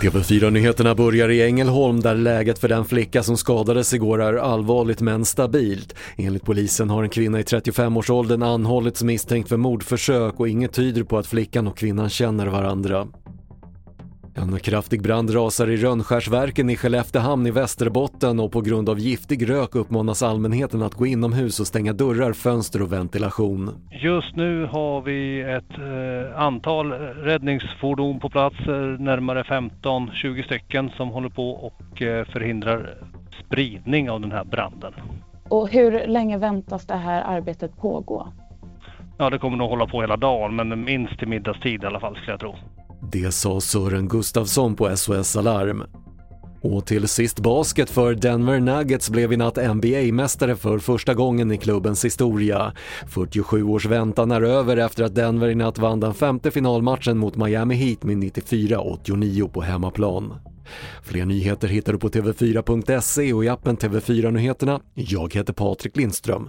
TV4-nyheterna börjar i Ängelholm där läget för den flicka som skadades igår är allvarligt men stabilt. Enligt polisen har en kvinna i 35-årsåldern anhållits misstänkt för mordförsök och inget tyder på att flickan och kvinnan känner varandra. En kraftig brand rasar i Rönnskärsverken i Skelleftehamn i Västerbotten och på grund av giftig rök uppmanas allmänheten att gå inomhus och stänga dörrar, fönster och ventilation. Just nu har vi ett eh, antal räddningsfordon på plats, eh, närmare 15-20 stycken som håller på och eh, förhindrar spridning av den här branden. Och hur länge väntas det här arbetet pågå? Ja, det kommer nog hålla på hela dagen, men minst till middagstid i alla fall skulle jag tro. Det sa Sören Gustafsson på SOS Alarm. Och till sist basket för Denver Nuggets blev i natt NBA-mästare för första gången i klubbens historia. 47 års väntan är över efter att Denver i natt vann den femte finalmatchen mot Miami Heat med 94-89 på hemmaplan. Fler nyheter hittar du på TV4.se och i appen TV4 Nyheterna. Jag heter Patrik Lindström.